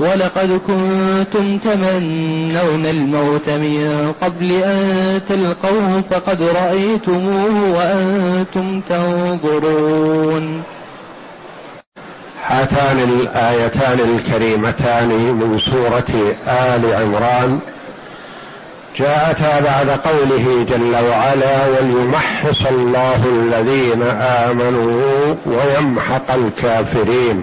ولقد كنتم تمنون الموت من قبل أن تلقوه فقد رأيتموه وأنتم تنظرون. هاتان الآيتان الكريمتان من سورة آل عمران. جاءتا بعد قوله جل وعلا وليمحص الله الذين آمنوا ويمحق الكافرين.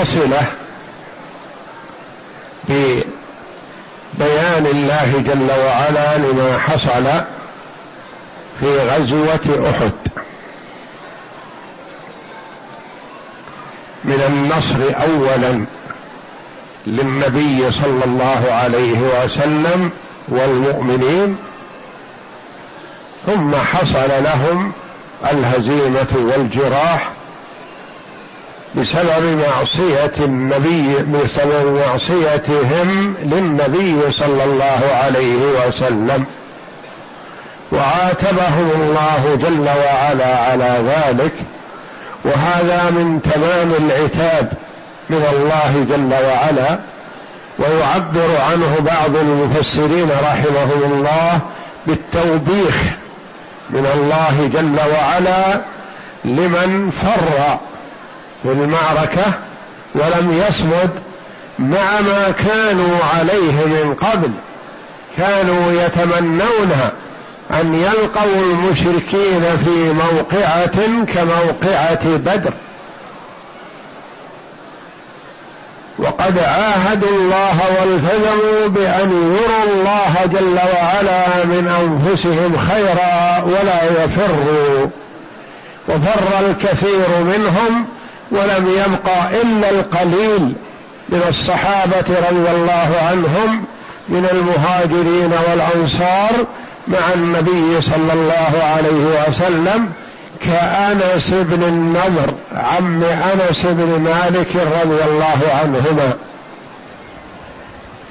متصله ببيان الله جل وعلا لما حصل في غزوة أحد من النصر اولا للنبي صلى الله عليه وسلم والمؤمنين ثم حصل لهم الهزيمة والجراح بسبب معصية النبي بسبب معصيتهم للنبي صلى الله عليه وسلم. وعاتبهم الله جل وعلا على ذلك. وهذا من تمام العتاب من الله جل وعلا. ويعبر عنه بعض المفسرين رحمهم الله بالتوبيخ من الله جل وعلا لمن فر في المعركه ولم يصمد مع ما كانوا عليه من قبل. كانوا يتمنون أن يلقوا المشركين في موقعة كموقعة بدر. وقد عاهدوا الله والتزموا بأن يروا الله جل وعلا من أنفسهم خيرا ولا يفروا. وفر الكثير منهم ولم يبقى إلا القليل من الصحابة رضي الله عنهم من المهاجرين والأنصار مع النبي صلى الله عليه وسلم كأنس بن النضر عم أنس بن مالك رضي الله عنهما.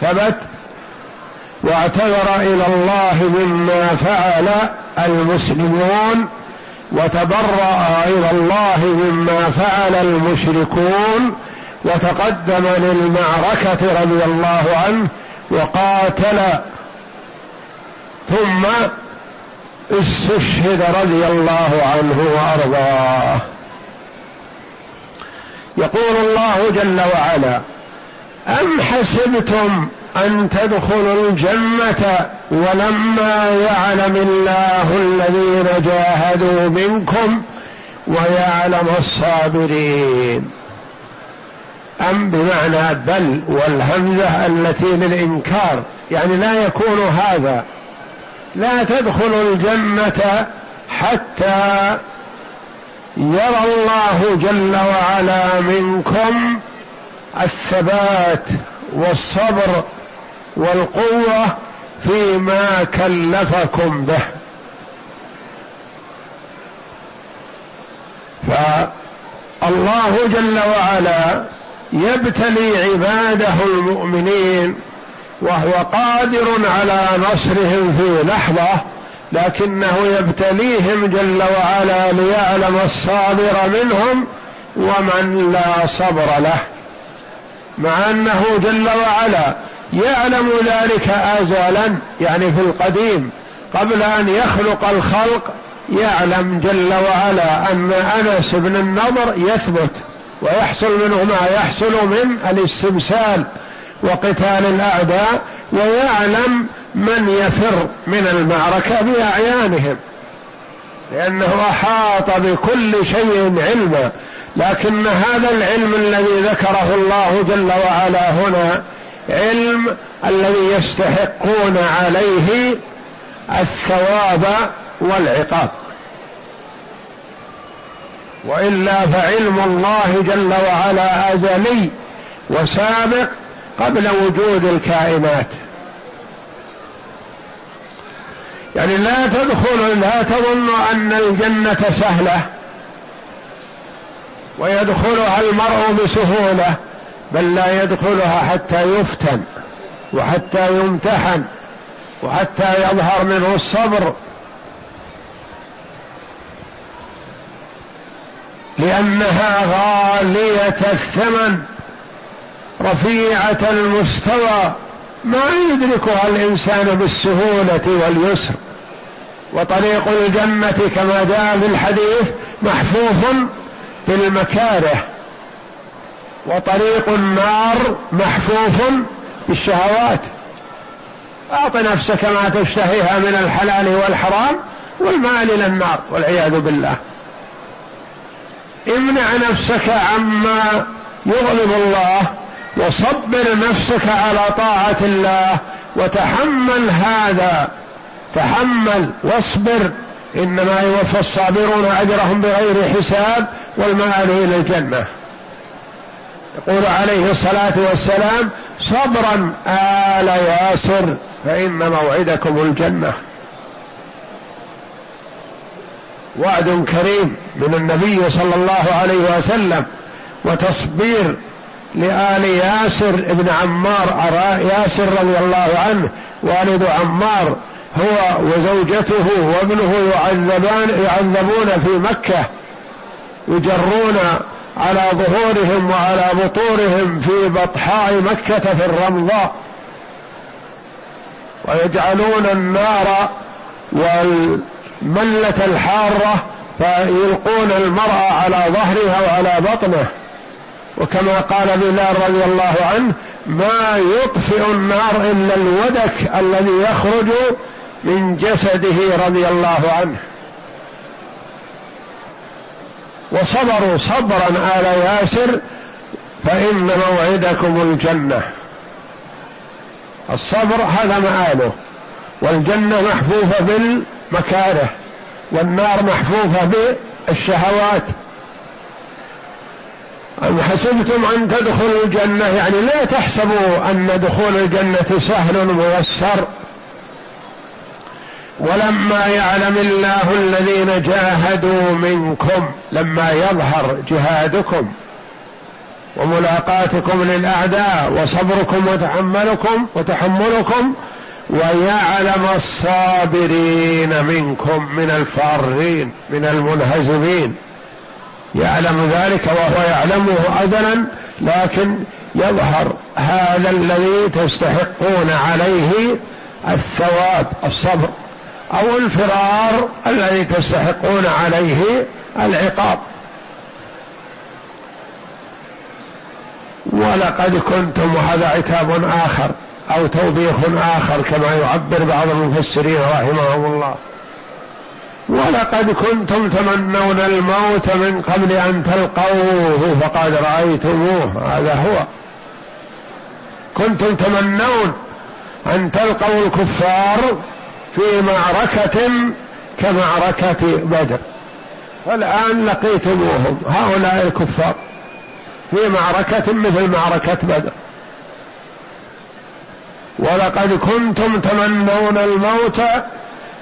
ثبت واعتذر إلى الله مما فعل المسلمون وتبرأ إلى الله مما فعل المشركون وتقدم للمعركة رضي الله عنه وقاتل. ثم استشهد رضي الله عنه وأرضاه. يقول الله جل وعلا أم حسبتم أن تدخلوا الجنة ولما يعلم الله الذين جاهدوا منكم ويعلم الصابرين؟ أم بمعنى بل والهمزة التي للإنكار يعني لا يكون هذا. لا تدخلوا الجنة حتى يرى الله جل وعلا منكم الثبات والصبر والقوة فيما كلفكم به. فالله جل وعلا يبتلي عباده المؤمنين وهو قادر على نصرهم في لحظة لكنه يبتليهم جل وعلا ليعلم الصابر منهم ومن لا صبر له. مع أنه جل وعلا يعلم ذلك ازلا يعني في القديم قبل أن يخلق الخلق يعلم جل وعلا أن أنس بن النضر يثبت ويحصل منه ما يحصل من الاستبسال وقتال الأعداء ويعلم من يفر من المعركة بأعيانهم لأنه أحاط بكل شيء علما. لكن هذا العلم الذي ذكره الله جل وعلا هنا علم الذي يستحقون عليه الثواب والعقاب. وإلا فعلم الله جل وعلا أزلي وسابق قبل وجود الكائنات. يعني لا تدخل لا تظن أن الجنة سهلة. ويدخلها المرء بسهولة بل لا يدخلها حتى يفتن وحتى يمتحن وحتى يظهر منه الصبر. لأنها غالية الثمن رفيعة المستوى ما يدركها الإنسان بالسهولة واليسر. وطريق الجنة كما جاء في الحديث محفوف بالمكاره وطريق النار محفوف بالشهوات. أعط نفسك ما تشتهيها من الحلال والحرام والمال إلى النار والعياذ بالله. امنع نفسك عما يغضب الله وصبر نفسك على طاعة الله وتحمل هذا. تحمل واصبر. إنما يوفى الصابرون أجرهم بغير حساب والمآل إلى الجنة. يقول عليه الصلاة والسلام صبرا آل ياسر فإن موعدكم الجنة. وعد كريم من النبي صلى الله عليه وسلم وتصبير لآل ياسر ابن عمار ياسر رضي الله عنه والد عمار هو وزوجته وابنه يعذبان يعذبون في مكة. يجرون على ظهورهم وعلى بطورهم في بطحاء مكة في الرمضاء. ويجعلون النار والملة الحارة فيلقون المرأة على ظهرها وعلى بطنه. وكما قال بلال رضي الله عنه ما يطفئ النار إلا الودك الذي يخرج من جسده رضي الله عنه. وصبروا صبرا آل ياسر فإن موعدكم الجنة. الصبر هذا مآله والجنة محفوفة بالمكاره والنار محفوفة بالشهوات. أم حسبتم أن تدخلوا الجنة؟ يعني لا تحسبوا أن دخول الجنة سهل ميسر. ولما يعلم الله الذين جاهدوا منكم لما يظهر جهادكم وملاقاتكم للأعداء وصبركم وتحملكم وتحملكم ويعلم الصابرين منكم من الفارين من المنهزمين. يعلم ذلك وهو يعلمه ازلا لكن يظهر هذا الذي تستحقون عليه الثواب الصبر. أو الفرار الذي تستحقون عليه العقاب. ولقد كنتم وهذا عتاب آخر أو توبيخ آخر كما يعبر بعض المفسرين رحمهم الله. ولقد كنتم تمنون الموت من قبل أن تلقوه فقد رأيتموه. هذا هو. كنتم تمنون أن تلقوا الكفار في معركة كمعركة بدر. فالآن لقيتموهم هؤلاء الكفار في معركة مثل معركة بدر. ولقد كنتم تمنون الموت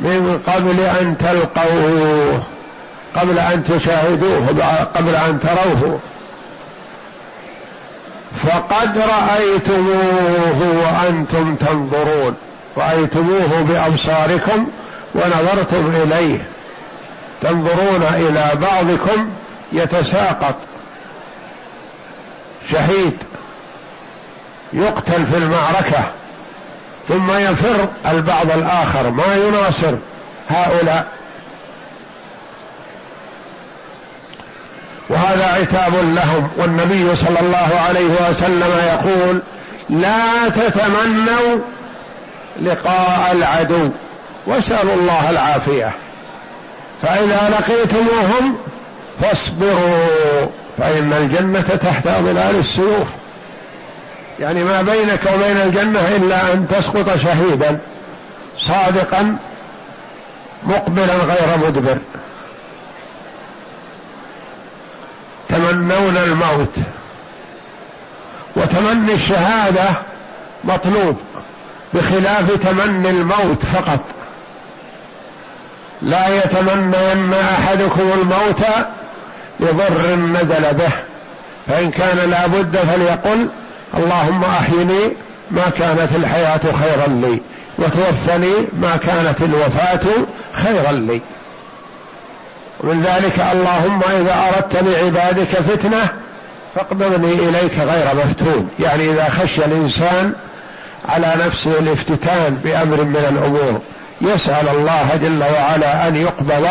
من قبل أن تلقوه قبل أن تشاهدوه قبل أن تروه. فقد رأيتموه وأنتم تنظرون. رأيتموه بأبصاركم ونظرتم إليه. تنظرون إلى بعضكم يتساقط. شهيد. يقتل في المعركة. ثم يفر البعض الآخر. ما يناصر هؤلاء. وهذا عتاب لهم. والنبي صلى الله عليه وسلم يقول لا تتمنوا لقاء العدو. واسألوا الله العافية. فإذا لقيتموهم فاصبروا فإن الجنة تحت ظلال السيوف. يعني ما بينك وبين الجنة إلا أن تسقط شهيدا صادقا مقبلا غير مدبر. يتمنون الموت. وتمني الشهادة مطلوب. بخلاف تمني الموت فقط. لا يتمنين أحدكم الموت لضر نزل به. فإن كان لابد فليقل اللهم أحيني ما كانت الحياة خيرا لي وتوفني ما كانت الوفاة خيرا لي. ومن ذلك اللهم إذا أردت لعبادك فتنة فاقبضني إليك غير مفتون. يعني إذا خشي الإنسان على نفسه الافتتان بأمر من الأمور. يسأل الله جل وعلا أن يقبض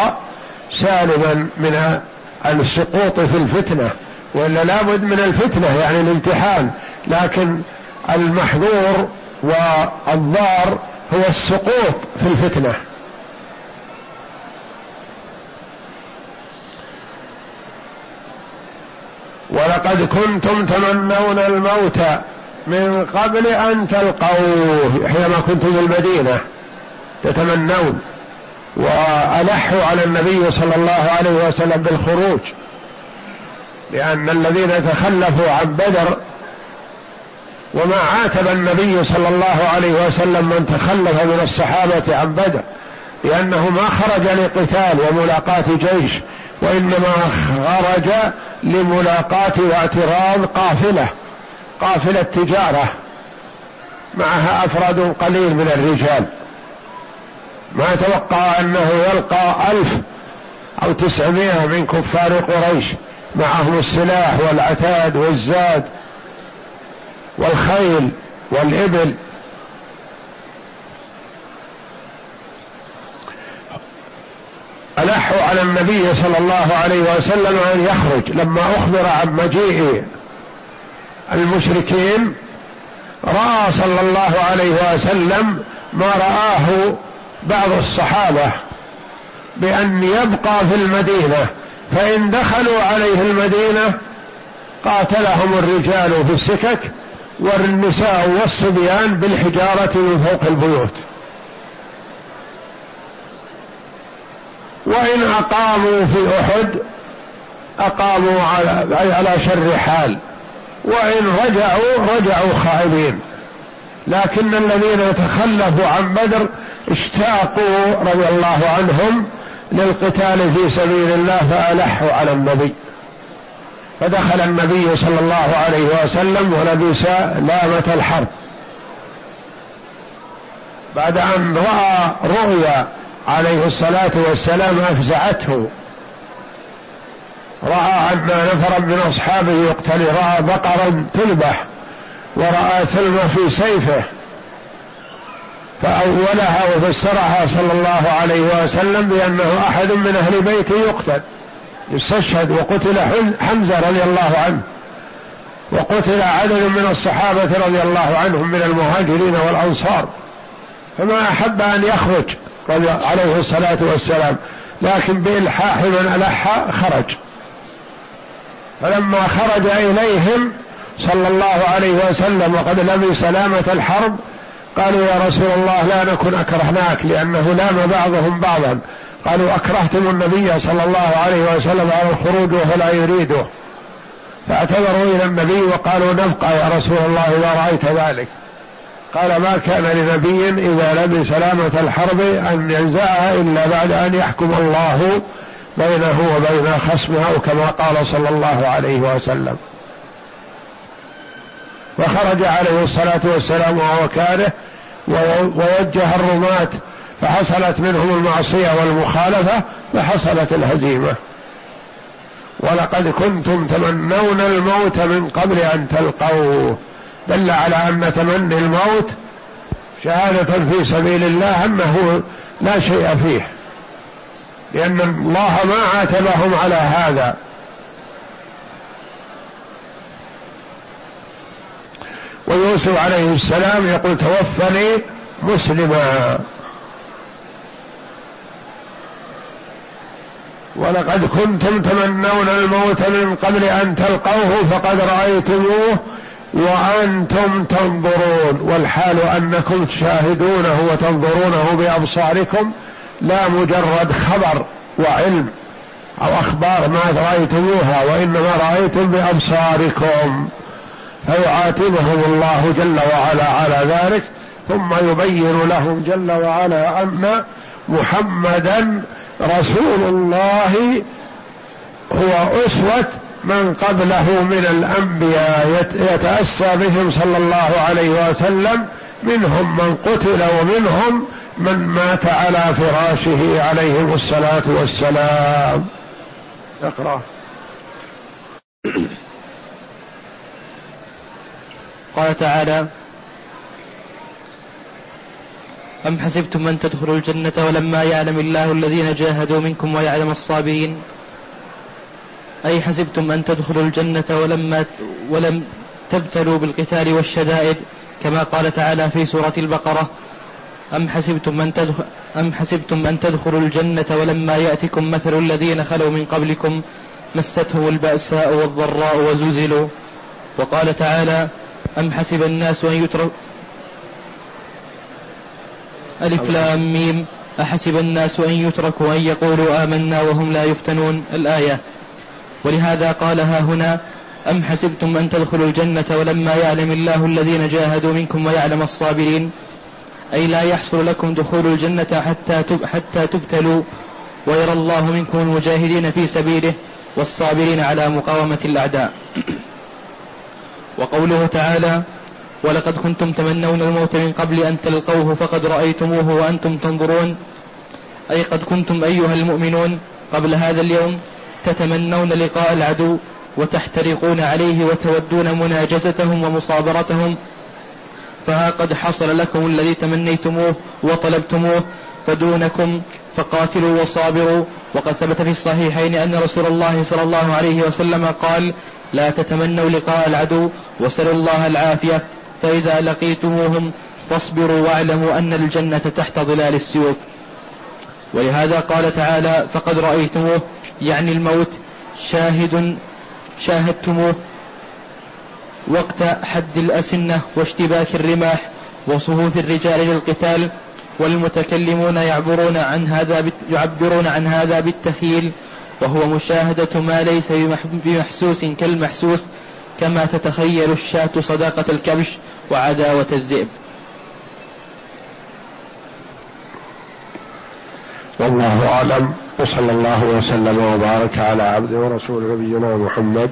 سالما من السقوط في الفتنة وإلا لابد من الفتنة يعني الامتحان. لكن المحظور والضار هو السقوط في الفتنة. ولقد كنتم تمنون الموت من قبل أن تلقوه حينما كنتم في المدينة تتمنون. والحوا على النبي صلى الله عليه وسلم بالخروج لأن الذين تخلفوا عن بدر وما عاتب النبي صلى الله عليه وسلم من تخلف من الصحابة عن بدر لأنه ما خرج لقتال وملاقاة جيش وإنما خرج لملاقاة واعتراض قافلة. قافلة تجارة معها أفراد قليل من الرجال. ما توقع أنه يلقى ألف أو تسعمائة من كفار قريش معهم السلاح والعتاد والزاد والخيل والإبل. ألحوا على النبي صلى الله عليه وسلم أن يخرج لما أخبر عن مجيء المشركين رأى صلى الله عليه وسلم ما رآه بعض الصحابة بأن يبقى في المدينة فإن دخلوا عليه المدينة قاتلهم الرجال في السكك والنساء والصبيان بالحجارة من فوق البيوت. وإن أقاموا في أحد أقاموا على, على شر حال. وإن رجعوا رجعوا خائبين. لكن الذين تخلفوا عن بدر اشتاقوا رضي الله عنهم للقتال في سبيل الله فألحوا على النبي. فدخل النبي صلى الله عليه وسلم ولبس لامة الحرب. بعد أن رأى رؤيا عليه الصلاة والسلام أفزعته. رأى أن نفرا من أصحابه يقتل رأى بقرا تذبح ورأى ثلمة في سيفه فأولها وفسرها صلى الله عليه وسلم بأنه أحد من أهل بيته يقتل. يستشهد وقتل حمزة رضي الله عنه وقتل عدد من الصحابة رضي الله عنهم من المهاجرين والأنصار. فما أحب أن يخرج عليه الصلاة والسلام لكن بإلحاح من ألح خرج. فلما خرج إليهم صلى الله عليه وسلم وقد لم سلامة الحرب قالوا يا رسول الله لا نكن أكرهناك لأنه لام بعضهم بعضا. قالوا أكرهتم النبي صلى الله عليه وسلم على الخروج وهو لا يريده. فاعتذروا إلى النبي وقالوا نبقى يا رسول الله إذا رأيت ذلك. قال ما كان لنبي إذا لم سلامة الحرب أن ينزعها إلا بعد أن يحكم الله بينه وبين خصمه أو كما قال صلى الله عليه وسلم. فخرج عليه الصلاة والسلام وهو كاره ووجه الرماة فحصلت منهم المعصية والمخالفة فحصلت الهزيمة. ولقد كنتم تمنون الموت من قبل أن تلقوه. دل على أن تمني الموت شهادة في سبيل الله أنه لا شيء فيه. لأن الله ما عاتبهم على هذا. ويوسف عليه السلام يقول توفني مسلما. ولقد كنتم تمنون الموت من قبل أن تلقوه فقد رأيتموه وأنتم تنظرون. والحال أنكم تشاهدونه وتنظرونه بأبصاركم لا مجرد خبر وعلم أو أخبار ما رأيتموها وإنما رأيتم بأبصاركم. فيعاتبهم الله جل وعلا على ذلك ثم يبين لهم جل وعلا أن محمدا رسول الله هو أسوة من قبله من الأنبياء. يتأسى بهم صلى الله عليه وسلم منهم من قتل ومنهم من مات على فراشه عليهم الصلاة والسلام. اقرأ. قال تعالى أم حسبتم أن تدخلوا الجنة ولما يعلم الله الذين جاهدوا منكم ويعلم الصابرين؟ أي حسبتم أن تدخلوا الجنة ولما ولم تبتلوا بالقتال والشدائد كما قال تعالى في سورة البقرة أم حسبتم أن تدخل أم حسبتم أن تدخلوا الجنة ولما يأتكم مثل الذين خلوا من قبلكم مستهم البأساء والضراء وزلزلوا. وقال تعالى أم حسب الناس أن يترك ألف لام ميم. أحسب الناس أن يتركوا أن يقولوا آمنا وهم لا يفتنون. الآية. ولهذا قالها هنا أم حسبتم أن تدخلوا الجنة ولما يعلم الله الذين جاهدوا منكم ويعلم الصابرين. أي لا يحصل لكم دخول الجنة حتى حتى تبتلوا ويرى الله منكم المجاهدين في سبيله والصابرين على مقاومة الأعداء. وقوله تعالى ولقد كنتم تمنون الموت من قبل أن تلقوه فقد رأيتموه وأنتم تنظرون أي قد كنتم أيها المؤمنون قبل هذا اليوم تتمنون لقاء العدو وتحترقون عليه وتودون مناجزتهم ومصابرتهم فها قد حصل لكم الذي تمنيتموه وطلبتموه فدونكم فقاتلوا وصابروا. وقد ثبت في الصحيحين أن رسول الله صلى الله عليه وسلم قال لا تتمنوا لقاء العدو وسلوا الله العافية. فإذا لقيتموهم فاصبروا واعلموا أن الجنة تحت ظلال السيوف. ولهذا قال تعالى فقد رأيتموه. يعني الموت شاهد شاهدتموه. وقت حد الأسنة واشتباك الرماح وصفوف الرجال للقتال والمتكلمون يعبرون عن هذا يعبرون عن هذا بالتخيل وهو مشاهدة ما ليس بمحسوس كالمحسوس كما تتخيل الشاة صداقة الكبش وعداوة الذئب. والله أعلم وصلى الله وسلم وبارك على عبد ورسول نبينا محمد